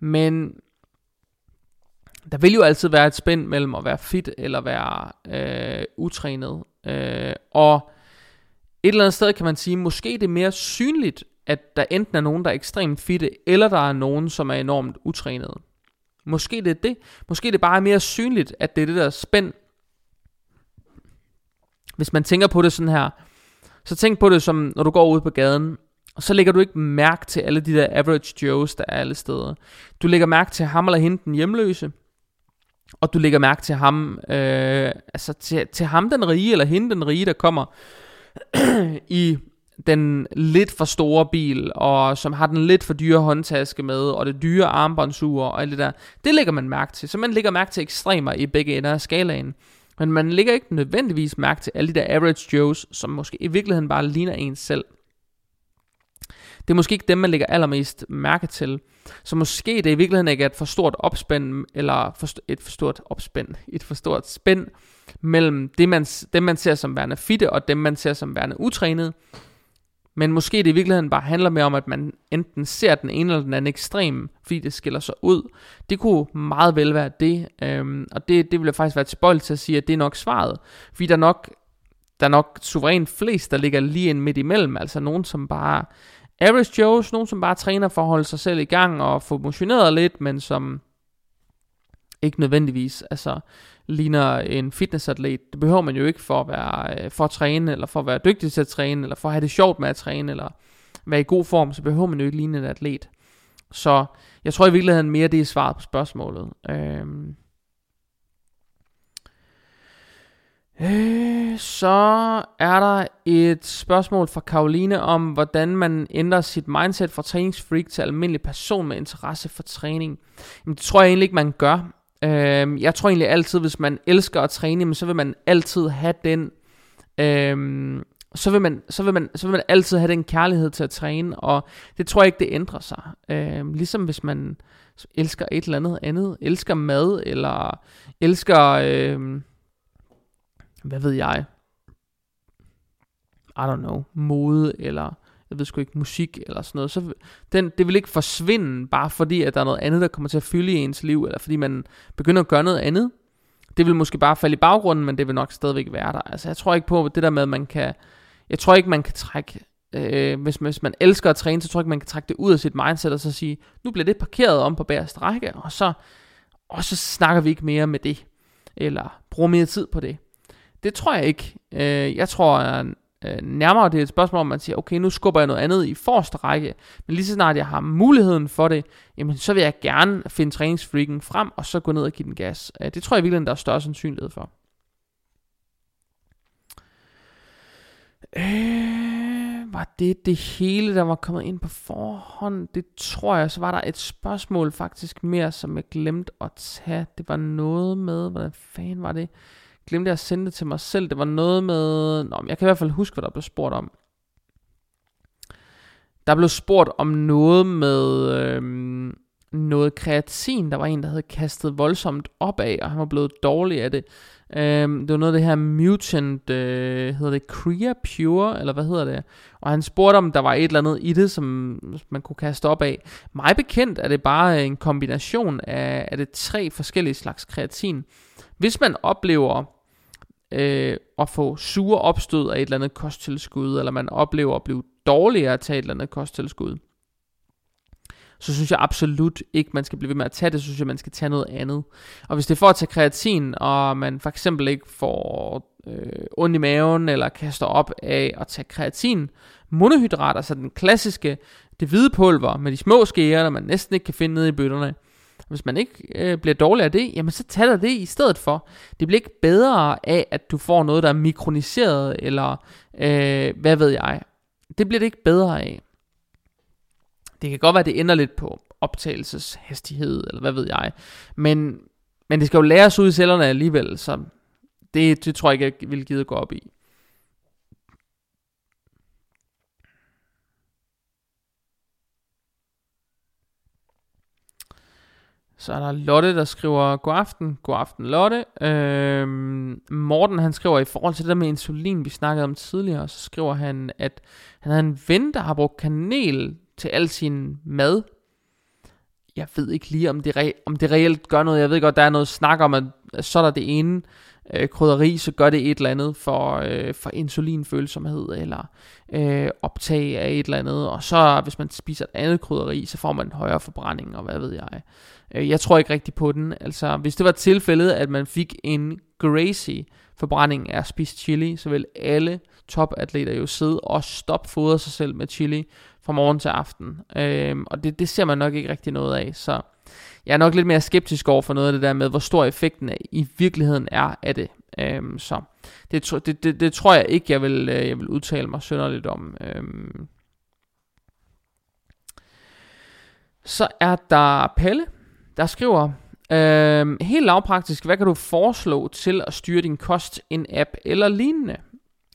A: Men der vil jo altid være et spænd mellem at være fit eller være øh, utrænet. Øh, og et eller andet sted kan man sige, måske det er mere synligt at der enten er nogen, der er ekstremt fitte, eller der er nogen, som er enormt utrænede. Måske det er det. Måske det bare er mere synligt, at det er det der spænd. Hvis man tænker på det sådan her, så tænk på det som, når du går ud på gaden, Og så lægger du ikke mærke til alle de der average Joes, der er alle steder. Du lægger mærke til ham eller hende, den hjemløse. Og du lægger mærke til ham, øh, altså til, til ham den rige, eller hende den rige, der kommer i den lidt for store bil, og som har den lidt for dyre håndtaske med, og det dyre armbåndsur og alt det der. Det lægger man mærke til. Så man lægger mærke til ekstremer i begge ender af skalaen. Men man lægger ikke nødvendigvis mærke til alle de der average Joes, som måske i virkeligheden bare ligner en selv. Det er måske ikke dem, man lægger allermest mærke til. Så måske det i virkeligheden ikke er et for stort opspænd, eller for, et for stort opspænd, et for stort spænd mellem det, man, dem, man ser som værende fitte, og dem, man ser som værende utrænet. Men måske det i virkeligheden bare handler mere om, at man enten ser den ene eller den anden ekstrem, fordi det skiller sig ud. Det kunne meget vel være det, øhm, og det, det vil jeg faktisk være tilbøjelig til at sige, at det er nok svaret. Fordi der er nok, der er nok suverænt flest, der ligger lige ind midt imellem, altså nogen, som bare average Joes, nogen som bare træner for at holde sig selv i gang og få motioneret lidt, men som ikke nødvendigvis altså, ligner en fitnessatlet. Det behøver man jo ikke for at, være, øh, for at træne, eller for at være dygtig til at træne, eller for at have det sjovt med at træne, eller være i god form, så behøver man jo ikke ligne en atlet. Så jeg tror i virkeligheden mere, det er svaret på spørgsmålet. Øhm. Øh, så er der et spørgsmål fra Karoline om, hvordan man ændrer sit mindset fra træningsfreak til almindelig person med interesse for træning. Jamen, det tror jeg egentlig ikke, man gør. Øh, jeg tror egentlig altid, hvis man elsker at træne, så vil man altid have den... Øh, så vil, man, så, vil man, så vil man altid have den kærlighed til at træne, og det tror jeg ikke, det ændrer sig. Øh, ligesom hvis man elsker et eller andet andet, elsker mad, eller elsker, øh, hvad ved jeg, I don't know, mode, eller jeg ved sgu ikke, musik eller sådan noget, så den, det vil ikke forsvinde, bare fordi, at der er noget andet, der kommer til at fylde i ens liv, eller fordi man begynder at gøre noget andet. Det vil måske bare falde i baggrunden, men det vil nok stadigvæk være der. Altså, jeg tror ikke på det der med, at man kan, jeg tror ikke, man kan trække, øh, hvis, hvis man elsker at træne, så tror jeg ikke, man kan trække det ud af sit mindset, og så sige, nu bliver det parkeret om på bagerste række, og så, og så snakker vi ikke mere med det, eller bruger mere tid på det. Det tror jeg ikke. Øh, jeg tror, øh, nærmere det er et spørgsmål, om man siger, okay, nu skubber jeg noget andet i forreste række, men lige så snart jeg har muligheden for det, jamen så vil jeg gerne finde træningsfreaken frem, og så gå ned og give den gas. Øh, det tror jeg virkelig, der er større sandsynlighed for. Øh, var det det hele, der var kommet ind på forhånd? Det tror jeg. Så var der et spørgsmål faktisk mere, som jeg glemte at tage. Det var noget med, hvordan fanden var det? Glemte jeg at sende det til mig selv. Det var noget med... Nå, jeg kan i hvert fald huske, hvad der blev spurgt om. Der blev spurgt om noget med øhm, noget kreatin. Der var en, der havde kastet voldsomt op af, og han var blevet dårlig af det. Øhm, det var noget af det her mutant, øh, hedder det Crea Pure, eller hvad hedder det? Og han spurgte, om der var et eller andet i det, som man kunne kaste op af. Mig bekendt er det bare en kombination af, af det tre forskellige slags kreatin. Hvis man oplever øh, at få sure opstød af et eller andet kosttilskud, eller man oplever at blive dårligere at tage et eller andet kosttilskud, så synes jeg absolut ikke, man skal blive ved med at tage det, så synes jeg, man skal tage noget andet. Og hvis det er for at tage kreatin, og man for eksempel ikke får øh, ondt i maven, eller kaster op af at tage kreatin, monohydrat, altså den klassiske, det hvide pulver med de små skeer, der man næsten ikke kan finde nede i bøtterne, hvis man ikke øh, bliver dårlig af det, jamen så tag dig det i stedet for. Det bliver ikke bedre af, at du får noget, der er mikroniseret, eller øh, hvad ved jeg. Det bliver det ikke bedre af. Det kan godt være, det ender lidt på optagelseshastighed, eller hvad ved jeg. Men, men det skal jo læres ud i cellerne alligevel, så det, det tror jeg ikke, jeg vil give gå op i. Så er der Lotte, der skriver, god aften, god aften Lotte. Øhm, Morten, han skriver, i forhold til det der med insulin, vi snakkede om tidligere, så skriver han, at han havde en ven, der har brugt kanel til al sin mad. Jeg ved ikke lige, om det, re- om det reelt gør noget. Jeg ved godt, der er noget snak om, at så er der det ene øh, krydderi, så gør det et eller andet for, øh, for insulinfølsomhed, eller øh, optag af et eller andet, og så hvis man spiser et andet krydderi, så får man en højere forbrænding, og hvad ved jeg. Øh, jeg tror ikke rigtig på den. Altså, hvis det var tilfældet, at man fik en Gracie forbrænding af at spise chili, så vil alle topatleter jo sidde og stopfodre sig selv med chili fra morgen til aften. Øh, og det, det ser man nok ikke rigtig noget af, så jeg er nok lidt mere skeptisk over for noget af det der med, hvor stor effekten er, i virkeligheden er af det. Øhm, så det, det, det, det tror jeg ikke, jeg vil, øh, jeg vil udtale mig sønderligt om. Øhm. Så er der Pelle, der skriver, øhm, helt lavpraktisk, hvad kan du foreslå til at styre din kost, en app eller lignende?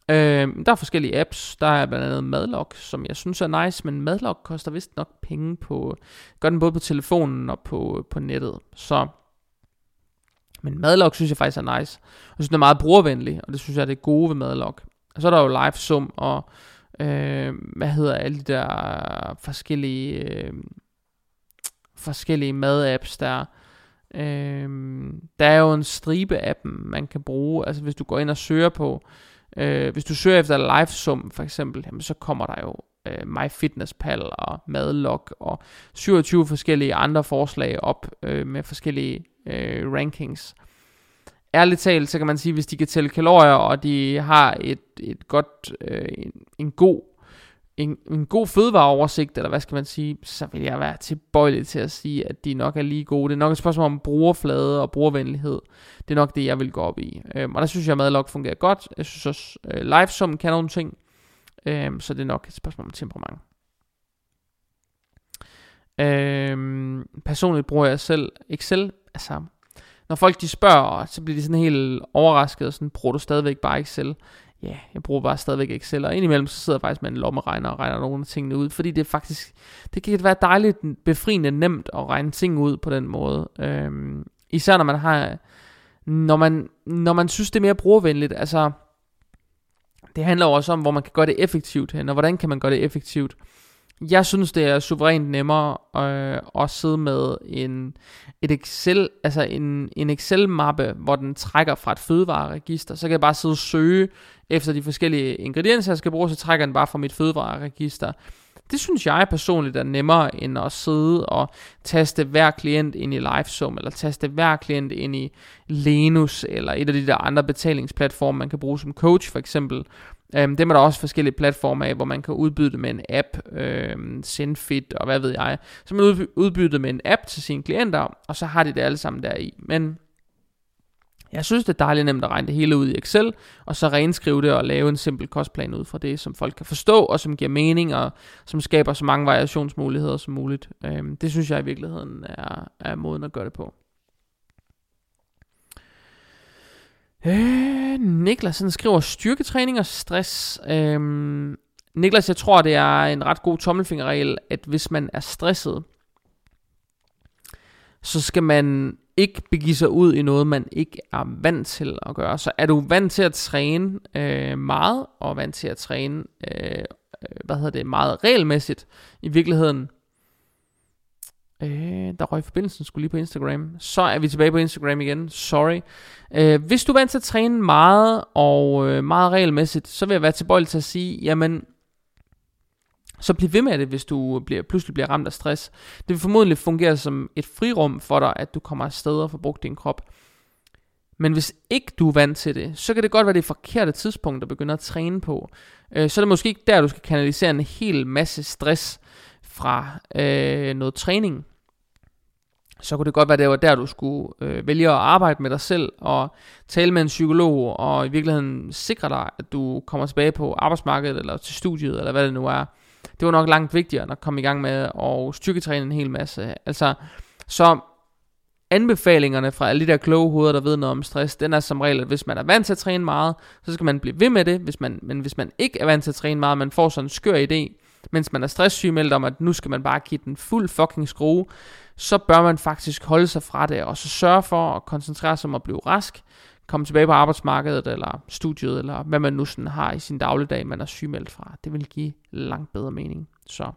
A: Øh, der er forskellige apps. Der er blandt andet Madlock, som jeg synes er nice, men Madlock koster vist nok penge på... Gør den både på telefonen og på, på nettet. Så... Men Madlock synes jeg faktisk er nice. Jeg synes, den er meget brugervenlig, og det synes jeg er det gode ved Madlock. Og så er der jo LiveSum og... Øh, hvad hedder alle de der forskellige... Øh, forskellige mad-apps der... Øh, der er jo en stribe dem, man kan bruge. Altså hvis du går ind og søger på Øh, hvis du søger efter LiveSum for eksempel, jamen, så kommer der jo øh, MyFitnessPal og Madlog og 27 forskellige andre forslag op øh, med forskellige øh, rankings. Ærligt talt, så kan man sige, hvis de kan tælle kalorier, og de har et, et godt, øh, en, en god en, en god fødevareoversigt, eller hvad skal man sige, så vil jeg være tilbøjelig til at sige, at de nok er lige gode. Det er nok et spørgsmål om brugerflade og brugervenlighed. Det er nok det, jeg vil gå op i. Øhm, og der synes jeg, at Madlog fungerer godt. Jeg synes også, øh, Livesum kan nogle ting. Øhm, så det er nok et spørgsmål om temperament. Øhm, personligt bruger jeg selv Excel. Altså, når folk de spørger, så bliver de sådan helt overrasket, og sådan, bruger du stadigvæk bare Excel? Ja, jeg bruger bare stadigvæk Excel, og indimellem så sidder jeg faktisk med en lommeregner og regner nogle af tingene ud, fordi det er faktisk, det kan være dejligt befriende nemt at regne ting ud på den måde. Øhm, især når man har, når man, når man synes det er mere brugervenligt, altså, det handler også om, hvor man kan gøre det effektivt hen, og hvordan kan man gøre det effektivt. Jeg synes, det er suverænt nemmere øh, at sidde med en, et Excel, altså en, en Excel-mappe, hvor den trækker fra et fødevareregister. Så kan jeg bare sidde og søge efter de forskellige ingredienser, jeg skal bruge, så trækker den bare fra mit fødevareregister. Det synes jeg personligt er nemmere end at sidde og taste hver klient ind i LiveSum, eller taste hver klient ind i Lenus, eller et af de der andre betalingsplatforme, man kan bruge som coach for eksempel. Øhm, dem er der også forskellige platforme af, hvor man kan udbyde det med en app, øhm, Sendfit og hvad ved jeg. Så man udbyder det med en app til sine klienter, og så har de det alle sammen der i. Men jeg synes, det er dejligt nemt at regne det hele ud i Excel, og så renskrive det og lave en simpel kostplan ud fra det, som folk kan forstå, og som giver mening, og som skaber så mange variationsmuligheder som muligt. Øhm, det synes jeg i virkeligheden er, er måden at gøre det på. Øh, Niklas han skriver styrketræning og stress. Øhm, Niklas, jeg tror, det er en ret god tommelfingerregel, at hvis man er stresset, så skal man ikke begive sig ud i noget, man ikke er vant til at gøre. Så er du vant til at træne øh, meget, og vant til at træne øh, øh hvad hedder det, meget regelmæssigt i virkeligheden, Øh, der røg forbindelsen skulle lige på Instagram. Så er vi tilbage på Instagram igen. Sorry. Øh, hvis du er vant til at træne meget og øh, meget regelmæssigt, så vil jeg være tilbøjelig til at sige, jamen, så bliv ved med det, hvis du bliver, pludselig bliver ramt af stress. Det vil formodentlig fungere som et frirum for dig, at du kommer afsted og får brugt din krop. Men hvis ikke du er vant til det, så kan det godt være det forkerte tidspunkt at begynde at træne på. Øh, så er det måske ikke der, du skal kanalisere en hel masse stress fra øh, noget træning, så kunne det godt være, det var der, du skulle øh, vælge at arbejde med dig selv og tale med en psykolog og i virkeligheden sikre dig, at du kommer tilbage på arbejdsmarkedet eller til studiet eller hvad det nu er. Det var nok langt vigtigere end at komme i gang med at styrketræne en hel masse. Altså, så anbefalingerne fra alle de der kloge hoveder, der ved noget om stress, den er som regel, at hvis man er vant til at træne meget, så skal man blive ved med det. Hvis man, men hvis man ikke er vant til at træne meget, man får sådan en skør idé, mens man er stresssygemeldt om, at nu skal man bare give den fuld fucking skrue, så bør man faktisk holde sig fra det, og så sørge for at koncentrere sig om at blive rask, komme tilbage på arbejdsmarkedet, eller studiet, eller hvad man nu sådan har i sin dagligdag, man er sygemeldt fra. Det vil give langt bedre mening. Så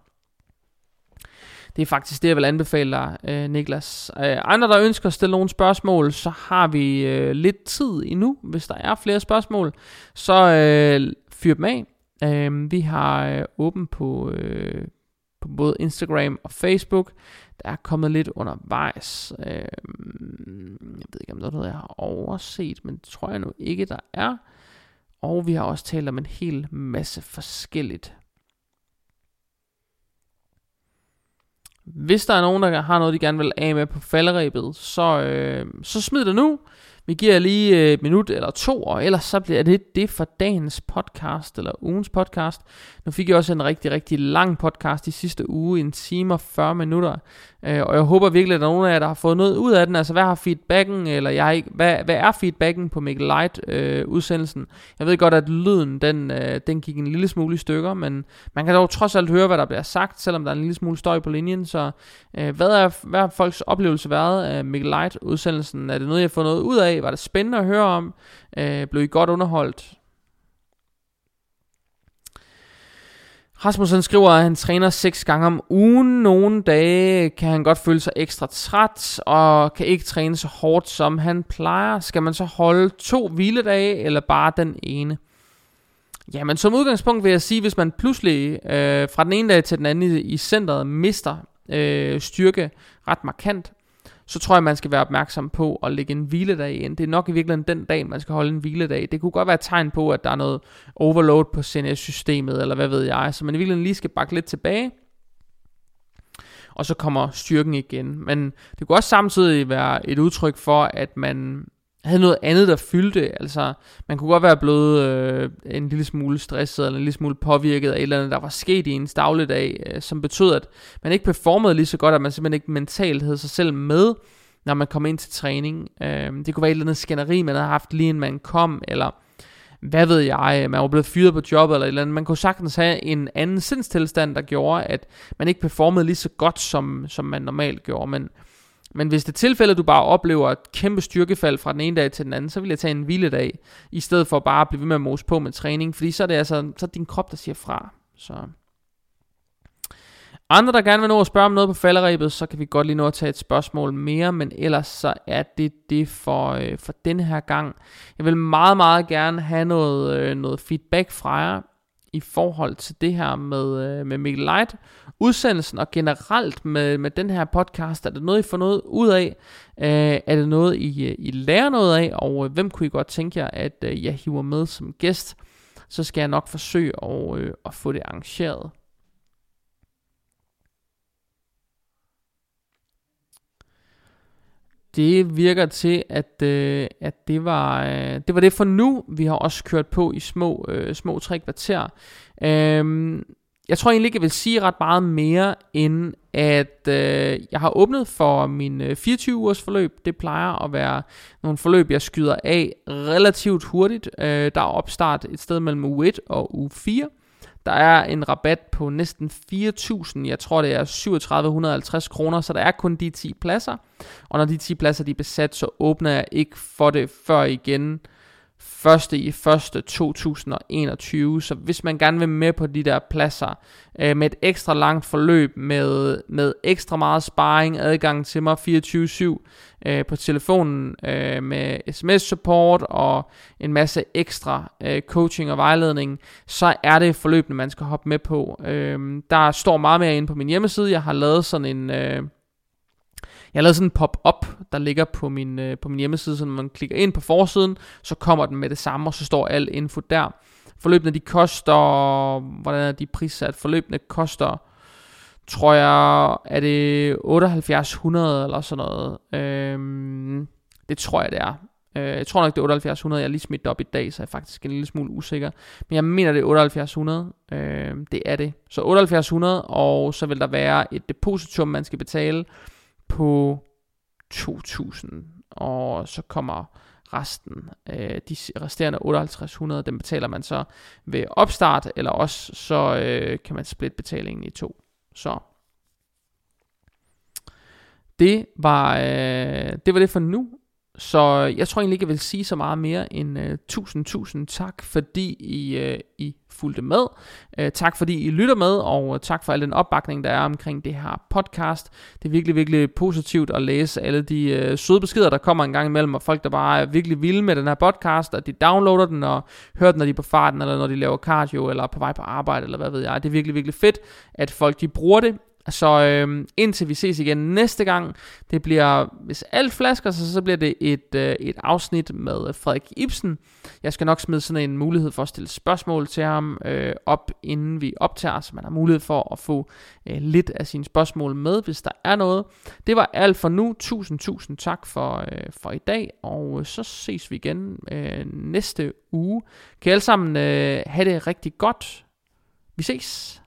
A: Det er faktisk det, jeg vil anbefale dig, øh, Niklas. Øh, andre, der ønsker at stille nogle spørgsmål, så har vi øh, lidt tid endnu. Hvis der er flere spørgsmål, så øh, fyr dem af. Øh, vi har øh, åben på, øh, på både Instagram og Facebook. Der er kommet lidt undervejs. Øh, jeg ved ikke, om der er noget, jeg har overset, men det tror jeg nu ikke, der er. Og vi har også talt om en hel masse forskelligt. Hvis der er nogen, der har noget, de gerne vil af med på falderæbet, så, øh, så smid det nu. Vi giver lige øh, et minut eller to, og ellers så bliver det det for dagens podcast, eller ugens podcast. Nu fik jeg også en rigtig, rigtig lang podcast i sidste uge, en time og 40 minutter. Øh, og jeg håber virkelig, at der er nogen af jer, der har fået noget ud af den. Altså, hvad har feedbacken, eller jeg, hvad, hvad er feedbacken på Mikkel Light øh, udsendelsen? Jeg ved godt, at lyden, den, øh, den gik en lille smule i stykker, men man kan dog trods alt høre, hvad der bliver sagt, selvom der er en lille smule støj på linjen. Så øh, hvad, er, hvad har folks oplevelse været af Mikkel Light udsendelsen? Er det noget, jeg har fået noget ud af? Var det spændende at høre om? Øh, blev I godt underholdt? Rasmussen skriver, at han træner 6 gange om ugen. Nogle dage kan han godt føle sig ekstra træt, og kan ikke træne så hårdt, som han plejer. Skal man så holde to hviledage, eller bare den ene? Jamen, som udgangspunkt vil jeg sige, hvis man pludselig øh, fra den ene dag til den anden i, i centret mister øh, styrke ret markant, så tror jeg, man skal være opmærksom på at lægge en hviledag ind. Det er nok i virkeligheden den dag, man skal holde en hviledag. Det kunne godt være et tegn på, at der er noget overload på CNS-systemet, eller hvad ved jeg, så man i virkeligheden lige skal bakke lidt tilbage, og så kommer styrken igen. Men det kunne også samtidig være et udtryk for, at man havde noget andet, der fyldte. Altså, man kunne godt være blevet øh, en lille smule stresset, eller en lille smule påvirket af et eller andet, der var sket i en dagligdag, øh, som betød, at man ikke performede lige så godt, at man simpelthen ikke mentalt havde sig selv med, når man kom ind til træning. Øh, det kunne være et eller andet skænderi, man havde haft lige inden man kom, eller hvad ved jeg, øh, man var blevet fyret på jobbet eller et eller andet. Man kunne sagtens have en anden sindstilstand, der gjorde, at man ikke performede lige så godt, som, som man normalt gjorde. Men men hvis det er tilfælde, du bare oplever et kæmpe styrkefald fra den ene dag til den anden, så vil jeg tage en hviledag, i stedet for bare at blive ved med at mose på med træning, fordi så er det altså så er det din krop, der siger fra. Så. Andre, der gerne vil nå at spørge om noget på falderæbet, så kan vi godt lige nå at tage et spørgsmål mere, men ellers så er det det for, øh, for denne her gang. Jeg vil meget, meget gerne have noget, øh, noget feedback fra jer i forhold til det her med, øh, med Mikkel Light, udsendelsen og generelt med, med den her podcast? Er det noget, I får noget ud af? Øh, er det noget, I, øh, I lærer noget af? Og øh, hvem kunne I godt tænke jer, at øh, jeg hiver med som gæst? Så skal jeg nok forsøge at, øh, at få det arrangeret. Det virker til, at, øh, at det, var, øh, det var det for nu. Vi har også kørt på i små, øh, små tre kvarter. Øh, jeg tror egentlig ikke, jeg vil sige ret meget mere, end at øh, jeg har åbnet for min øh, 24 ugers forløb. Det plejer at være nogle forløb, jeg skyder af relativt hurtigt. Øh, der er opstart et sted mellem uge 1 og uge 4. Der er en rabat på næsten 4.000, jeg tror det er 3750 kroner, så der er kun de 10 pladser. Og når de 10 pladser de er besat, så åbner jeg ikke for det før igen første i første 2021. Så hvis man gerne vil med på de der pladser øh, med et ekstra langt forløb, med, med ekstra meget sparring, adgang til mig 24-7 øh, på telefonen øh, med sms-support og en masse ekstra øh, coaching og vejledning, så er det forløbene, man skal hoppe med på. Øh, der står meget mere inde på min hjemmeside. Jeg har lavet sådan en... Øh, jeg har lavet sådan en pop-up, der ligger på min, øh, på min hjemmeside, så når man klikker ind på forsiden, så kommer den med det samme, og så står al info der. Forløbene de koster, hvordan er de prissat? Forløbene koster, tror jeg, er det 7800 eller sådan noget. Øhm, det tror jeg, det er. Øh, jeg tror nok, det er 7800. Jeg har lige smidt op i dag, så jeg er faktisk en lille smule usikker. Men jeg mener, det er 7800. Øh, det er det. Så 7800, og så vil der være et depositum, man skal betale på 2000, og så kommer resten, øh, de resterende 5800, dem betaler man så ved opstart, eller også så øh, kan man splitte betalingen i to. Så det var, øh, det var det for nu. Så jeg tror egentlig ikke, jeg vil sige så meget mere end uh, tusind, tusind tak, fordi I, uh, I fulgte med. Uh, tak fordi I lytter med, og uh, tak for al den opbakning, der er omkring det her podcast. Det er virkelig, virkelig positivt at læse alle de uh, søde beskeder, der kommer en gang imellem, og folk, der bare er virkelig vilde med den her podcast, og de downloader den og hører den, når de er på farten, eller når de laver cardio, eller på vej på arbejde, eller hvad ved jeg. Det er virkelig, virkelig fedt, at folk de bruger det, så øh, indtil vi ses igen næste gang, det bliver, hvis alt flasker sig, så bliver det et, øh, et afsnit med Frederik Ibsen. Jeg skal nok smide sådan en mulighed for at stille spørgsmål til ham øh, op, inden vi optager, så man har mulighed for at få øh, lidt af sine spørgsmål med, hvis der er noget. Det var alt for nu. Tusind, tusind tak for, øh, for i dag, og så ses vi igen øh, næste uge. Kan I alle sammen øh, have det rigtig godt. Vi ses.